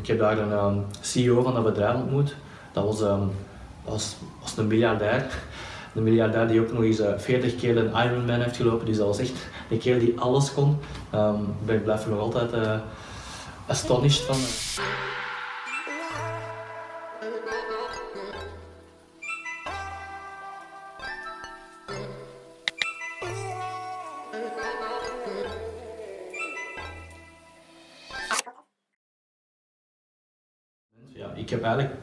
Ik heb daar een um, CEO van dat bedrijf ontmoet. Dat was, um, was, was een miljardair. Een miljardair die ook nog eens uh, 40 keer een Ironman heeft gelopen. Dus dat was echt een keer die alles kon. Um, ik blijf er nog altijd uh, astonished van. Ik heb eigenlijk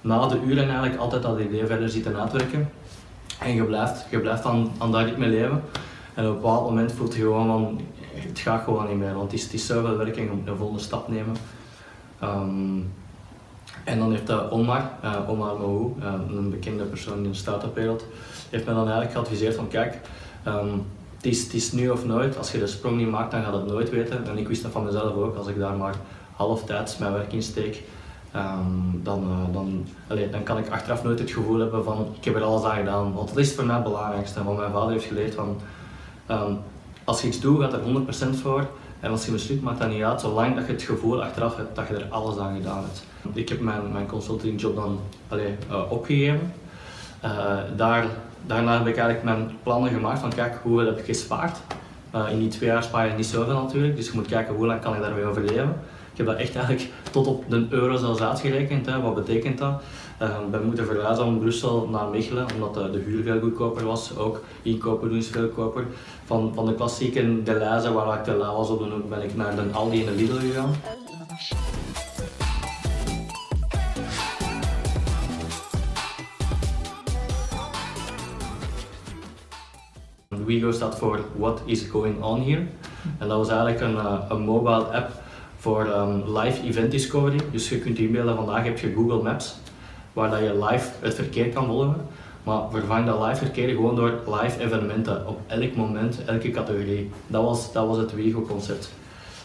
na de uren eigenlijk altijd dat idee verder zitten uitwerken. En je blijft, je aan, aan dat ritme leven. En op een bepaald moment voelt je gewoon van, het gaat gewoon niet meer, want het is, het is zoveel werk en je moet een volgende stap nemen. Um, en dan heeft uh, Omar, uh, Omar Mahou, uh, een bekende persoon in de start-up-wereld, heeft mij dan eigenlijk geadviseerd van kijk, um, het, is, het is nu of nooit, als je de sprong niet maakt dan gaat het nooit weten. En ik wist dat van mezelf ook, als ik daar maar halftijds mijn werk in steek, Um, dan, uh, dan, dan kan ik achteraf nooit het gevoel hebben van ik heb er alles aan gedaan. Want is voor mij het belangrijkste. Want mijn vader heeft geleerd van um, als je iets doet, gaat er 100% voor. En als je mislukt, maakt dat niet uit, zolang dat je het gevoel achteraf hebt dat je er alles aan gedaan hebt. Ik heb mijn, mijn consultingjob dan uh, opgegeven. Uh, daar, daarna heb ik eigenlijk mijn plannen gemaakt van kijk, hoeveel heb ik gespaard. in die twee jaar spaar je niet zoveel natuurlijk, dus je moet kijken hoe lang kan ik daarmee overleven. Ik heb dat echt eigenlijk tot op de euro zelfs uitgerekend. Hè. Wat betekent dat? Uh, we moeten verhuizen van Brussel naar Mechelen, omdat de, de huur veel goedkoper was. Ook inkopen doen is veel goedkoper. Van, van de klassieke Deleuze, waar ik de la was op de hoek, ben ik naar de Aldi en de Lidl gegaan. WeGo staat voor What is going on here? En dat was eigenlijk een, een mobile app voor um, live event discovery. Dus je kunt inbeelden, vandaag heb je Google Maps, waar dat je live het verkeer kan volgen. Maar vervang dat live verkeer gewoon door live evenementen op elk moment, elke categorie. Dat was, dat was het Wigo-concept.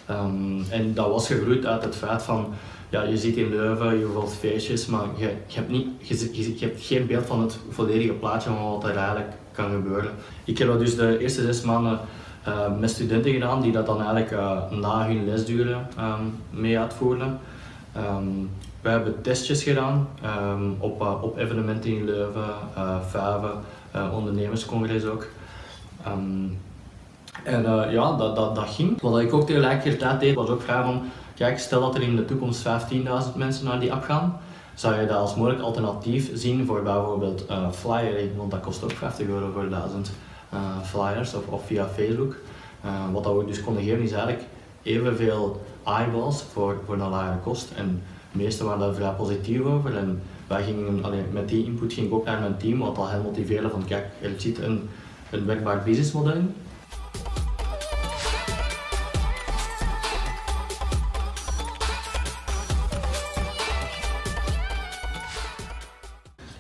Um, en dat was gegroeid uit het feit van, ja, je ziet in Leuven, je volgt feestjes, maar je, je, hebt niet, je, hebt geen beeld van het volledige plaatje van wat er eigenlijk kan gebeuren. Ik heb dat dus de eerste zes maanden uh, met studenten gedaan die dat dan eigenlijk uh, na hun lesduren um, mee uitvoerden. Um, we hebben testjes gedaan um, op, uh, op evenementen in Leuven, Vijven, ondernemerscongres ook. en ja, dat, dat, dat ging. Wat ik ook tegelijkertijd deed, was ook vragen van, kijk, stel dat er in de toekomst 15.000 mensen naar die app gaan, zou je dat als mogelijk alternatief zien voor bijvoorbeeld flyering, want dat kost ook 50 euro voor 1000 uh, flyers of, via Facebook. Uh, wat dat we dus konden geven is eigenlijk evenveel eyeballs voor, voor een lagere kost. En de meesten waren daar vrij positief over. En wij gingen, allee, met die input ging ik ook naar mijn team, wat al hen motiveerde van kijk, er zit een, een werkbaar businessmodel in.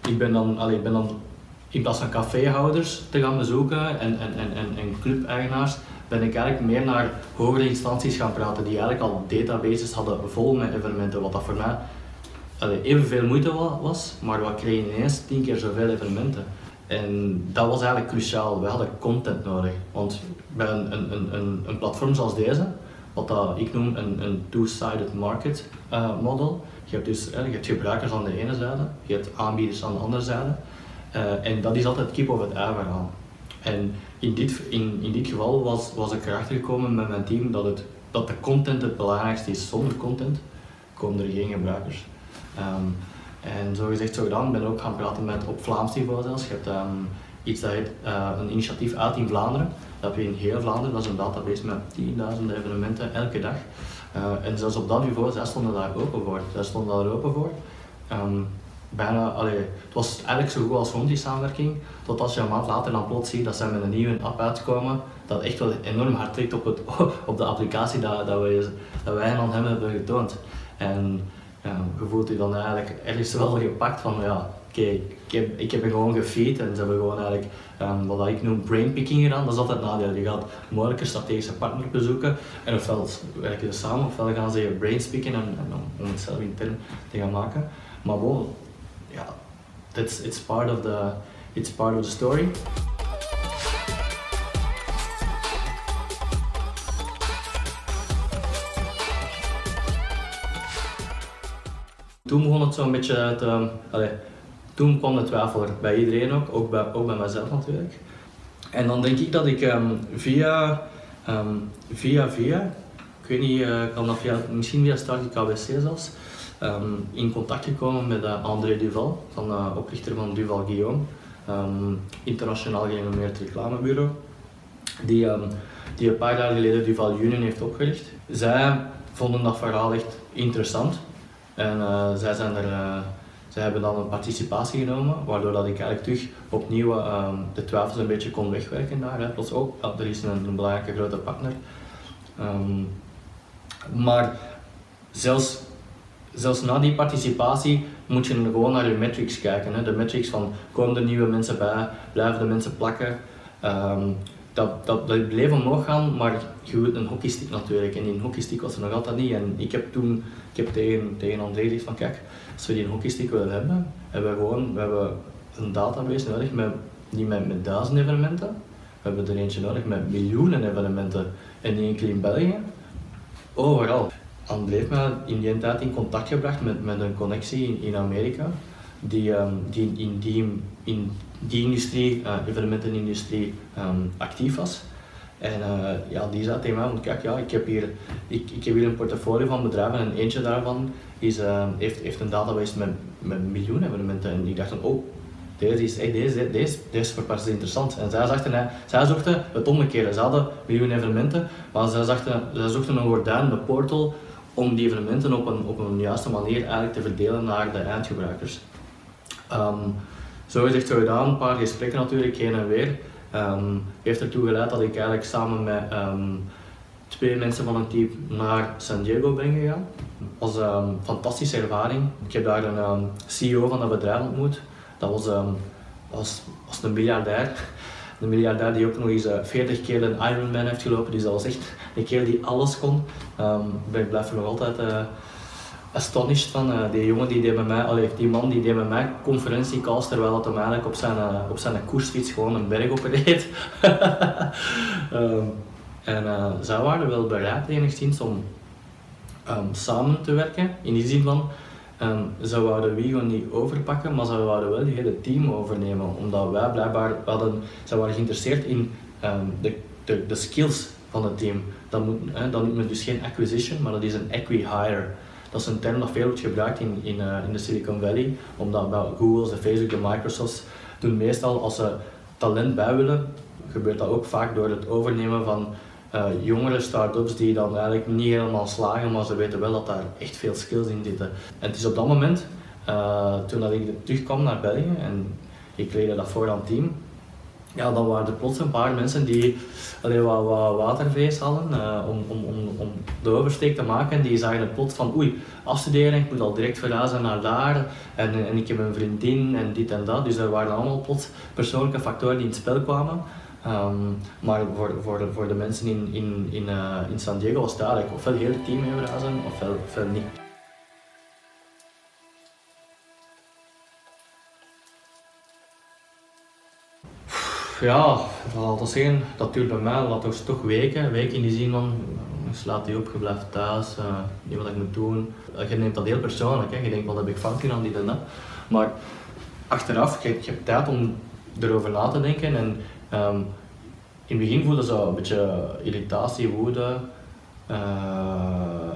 Ik ben dan, allee, ik ben dan in plaats van caféhouders te gaan bezoeken en, en, en, en club-eigenaars, ben ik eigenlijk meer naar hogere instanties gaan praten die eigenlijk al databases hadden vol met evenementen, wat dat voor mij allee, evenveel moeite was, maar we kregen ineens tien keer zoveel evenementen. En dat was eigenlijk cruciaal, we hadden content nodig. Want bij een, een, een, een platform zoals deze, wat dat ik noem een, een two-sided market uh, model, je hebt dus je hebt gebruikers aan de ene zijde, je hebt aanbieders aan de andere zijde. Uh, en dat is altijd kip of het ei verhaal. En in dit, in, in dit geval was, was ik erachter gekomen met mijn team dat, het, dat de content het belangrijkste is. Zonder content komen er geen gebruikers. Um, en zo gezegd, zo gedaan, ben ik ook gaan praten met op Vlaams niveau zelfs. Je hebt um, iets dat uh, een initiatief uit in Vlaanderen. Dat heb je in heel Vlaanderen, dat is een database met tienduizenden evenementen elke dag. Uh, en zelfs op dat niveau, zij stonden daar open voor. Zij stonden daar open voor. Um, bijna, allee, het was eigenlijk zo goed als rond die samenwerking, tot als je een maand later dan plots ziet dat ze met een nieuwe app uitkomen, dat echt wel enorm hard trekt op, het, op de applicatie dat, dat, wij, dat wij aan hem hebben getoond. En ja, je voelt je dan eigenlijk ergens wel gepakt van ja, oké, ik, heb, ik heb gewoon gefeed en ze hebben gewoon eigenlijk um, wat ik noem brainpicking gedaan. Dat is altijd nadeel. Je gaat mogelijk een strategische partner bezoeken en ofwel werken ze samen ofwel gaan ze je brainspicken en, en om, het zelf intern te gaan maken. Maar yeah, that's it's part of the it's part of the story. toen begon het zo'n beetje te, allee, toen kwam de twijfel er bij iedereen ook, ook bij, ook bij mezelf natuurlijk. En dan denk ik dat ik ehm, via, ehm, via, via, ik weet niet, uh, kan dat via, misschien via Start KWC zelfs, ehm, in contact gekomen met uh, André Duval, van, uh, oprichter van Duval Guillaume, internationaal gerenommeerd reclamebureau, die, die een paar jaar geleden Duval Union heeft opgericht. Zij vonden dat verhaal echt interessant en zij zijn er ze hebben dan een participatie genomen, waardoor dat ik eigenlijk terug opnieuw de twijfels een beetje kon wegwerken daar. Hè. Plots ook, ja, er is een, een belangrijke grote partner. Maar zelfs, zelfs na die participatie moet je gewoon naar je metrics kijken. Hè. De metrics van komen er nieuwe mensen bij, blijven de mensen plakken. Um, dat, dat, bleef omhoog gaan, maar je wilt een hockeystick natuurlijk. En die hockeystick was er nog altijd niet. En ik heb toen ik heb tegen, tegen André gezegd van kijk, als we die hockeystick willen hebben, hebben we gewoon we hebben een database nodig met, met, met duizend evenementen. We hebben er eentje nodig met miljoenen evenementen en niet enkel in België. Overal. André heeft me in die tijd in contact gebracht met, met een connectie in, in Amerika die, um, die in die, in die industrie, uh, evenementenindustrie, um, actief was. En uh, ja, die zei tegen mij, want kijk, ja, ik, heb hier, ik, ik heb hier een portfolio van bedrijven en eentje daarvan is, uh, heeft, heeft een database met, met miljoenen evenementen. En ik dacht van, oh, deze is, hey, deze, deze, deze voor is interessant. En zij, zachten, zij zochten het omgekeerde. Ze hadden miljoenen evenementen, maar zij, zij zochten een gordijn, een portal, om die evenementen op een, op een juiste manier eigenlijk te verdelen naar de eindgebruikers. Um, zo gezegd, zo gedaan, een paar gesprekken natuurlijk, heen en weer. Um, heeft ertoe geleid dat ik eigenlijk samen met um, twee mensen van een team naar San Diego ben gegaan. Dat was een fantastische ervaring. Ik heb daar een CEO van dat bedrijf ontmoet. Dat was, was, was een miljardair. Een miljardair die ook nog eens 40 eh, keer een Ironman heeft gelopen. Dus dat was echt een keer die alles kon. ik blijf nog altijd uh, astonished van. Uh, die jongen die deed met mij, allee, die man die deed met mij conferentiecalls terwijl hem eigenlijk op zijn, uh, op zijn koersfiets gewoon een berg opreed. um, en zij waren wel bereid enigszins om um, samen te werken. In die zin van, um, ze wouden Wigo niet overpakken, maar ze wouden wel het hele team overnemen. Omdat wij blijkbaar hadden, ze waren geïnteresseerd in de, de, de skills van het team. Dat, moet, dat noemt men dus geen acquisition, maar dat is een acqui-hire. Dat is een term dat veel wordt gebruikt in, in, uh, in de Silicon Valley, omdat bij Google, de Facebook, de Microsoft doen meestal als ze talent bij willen, gebeurt dat ook vaak door het overnemen van uh, jongere start-ups die dan eigenlijk niet helemaal slagen, maar ze weten wel dat daar echt veel skills in zitten. En het is op dat moment, uh, toen dat ik terugkwam naar België en ik leidde dat voor aan het team, ja, dan waren er plots een paar mensen die allee, wat, wat hadden uh, om, om, om, om de oversteek te maken. Die zagen het plots van oei, afstuderen, ik moet al direct verhuizen naar daar en, en ik heb een vriendin en dit en dat. Dus er waren allemaal plots persoonlijke factoren die in het spel kwamen. Um, maar voor, voor, de, voor de mensen in, in, in, uh, in San Diego was het eigenlijk ofwel het team mee verhuizen ofwel, ofwel niet. Ja, dat wil zeggen, dat duurt bij mij dat was toch weken. Weken in die zin van, je slaat die op, je blijft thuis, uh, niet wat ik moet doen. Je neemt dat heel persoonlijk, hè. je denkt wat heb ik fout gedaan, dit en dat. Maar achteraf, je, je hebt tijd om erover na te denken. En um, in het begin voelde zo een beetje irritatie, woede. Uh,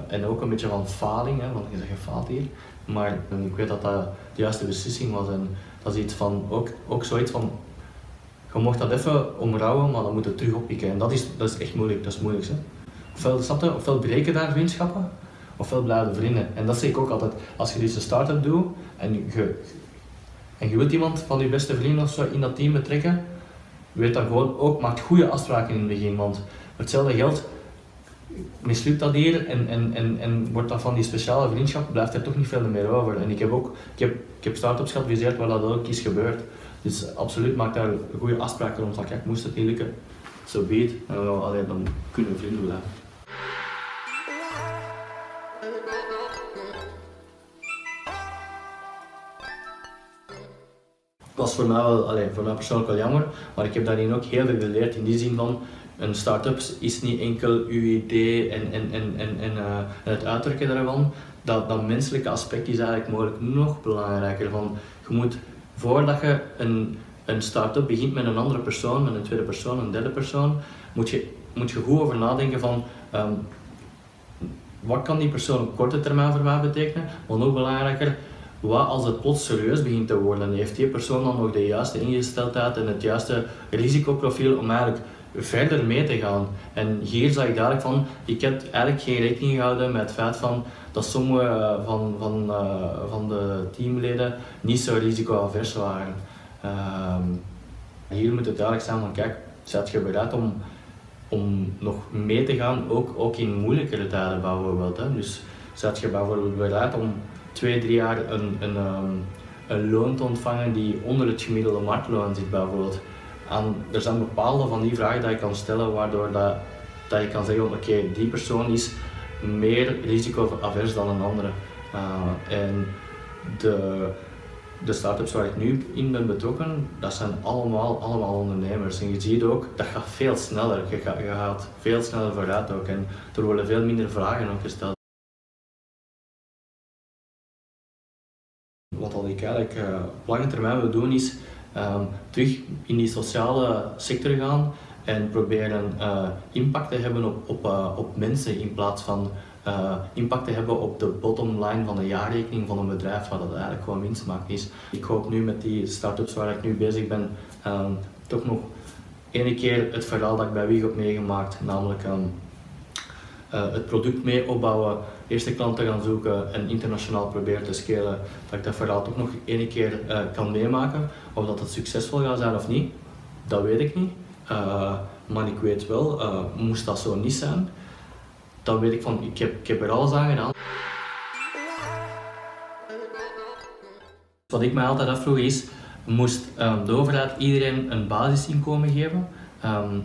en ook een beetje van faling, hè, want je zegt je faalt hier. Maar ik weet dat dat de juiste beslissing was. En dat is iets van, ook, ook zoiets van je mocht dat even omrouwen, maar dan moet het terug oppikken. En dat is, dat is echt moeilijk, dat is moeilijk. Hè? Ofwel, snap ofwel breken daar vriendschappen, ofwel blijven vrienden. En dat zeg ik ook altijd, als je dus een start-up doet en je, en je wilt iemand van je beste vrienden of zo in dat team betrekken, weet dan gewoon ook, maak goede afspraken in het begin. Want hetzelfde geld mislukt dat hier en, en, en, en wordt dat van die speciale vriendschap, blijft er toch niet veel meer over. En ik heb ook ik heb, ik heb start-ups geadviseerd waar dat ook is gebeurd. Dus absoluut maak daar goede afspraken rond. Van kijk, moest het niet lukken, zo so beet. Alleen dan kunnen we vrienden blijven. Was voor mij, wel, allee, voor mij persoonlijk wel jammer, maar ik heb daarin ook heel veel geleerd in die zin van een start-up is niet enkel uw idee en, en, en, en, en, uh, het uitdrukken daarvan. Dat, dat menselijke aspect is eigenlijk mogelijk nog belangrijker. Van, je moet, voordat je een, een start-up begint met een andere persoon, met een tweede persoon, een derde persoon, moet je, moet je goed over nadenken van um, wat kan die persoon op korte termijn voor mij betekenen, maar nog belangrijker, wat als het plots serieus begint te worden, heeft die persoon dan nog de juiste ingesteldheid en het juiste risicoprofiel om eigenlijk verder mee te gaan. En hier zag ik dadelijk van, ik heb eigenlijk geen rekening gehouden met het feit van dat sommige van, van, uh, van de teamleden niet zo risicoavers waren. Uh, hier moet het duidelijk zijn van, kijk, zet je bereid om, om nog mee te gaan, ook, ook in moeilijkere tijden bijvoorbeeld. Hè? Dus zet je bijvoorbeeld bereid om twee, drie jaar een, een, um, een loon te ontvangen die onder het gemiddelde marktloon zit bijvoorbeeld. En er zijn bepaalde van die vragen die je kan stellen waardoor dat, dat je kan zeggen oké, die persoon is meer risicoavers dan een andere. Uh, en de, de start-ups waar ik nu in ben betrokken, dat zijn allemaal, allemaal ondernemers. En je ziet ook, dat gaat veel sneller. Je gaat, je gaat veel sneller vooruit ook. En er worden veel minder vragen ook gesteld. Wat ik eigenlijk op lange termijn wil doen is um, terug in die sociale sector gaan en proberen uh, impact te hebben op, op, uh, op mensen in plaats van uh, impact te hebben op de bottom line van de jaarrekening van een bedrijf, waar dat eigenlijk gewoon winst maakt is. Ik hoop nu met die start-ups waar ik nu bezig ben, um, toch nog ene keer het verhaal dat ik bij Wieg heb meegemaakt, namelijk uh, het product mee opbouwen, eerste klanten gaan zoeken en internationaal proberen te scalen, dat ik dat verhaal toch nog ene keer uh, kan meemaken. Of dat het succesvol gaat zijn of niet, dat weet ik niet. Uh, maar ik weet wel, moest dat zo niet zijn, dan weet ik van, ik heb, ik er alles aan gedaan. Wat ik mij altijd afvroeg is, moest um, de overheid iedereen een basisinkomen geven? Um,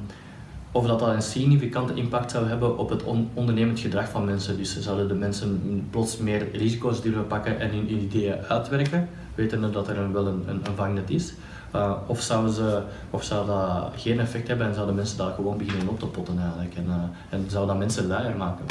of dat dat een significante impact zou hebben op het on ondernemend gedrag van mensen. Dus zouden de mensen plots meer risico's durven pakken en hun ideeën uitwerken, wetende dat er wel een, een, een vangnet is. Uh, of, zou ze, of zou dat geen effect hebben en zouden mensen daar gewoon beginnen op te potten eigenlijk. En, uh, en zou dat mensen luier maken.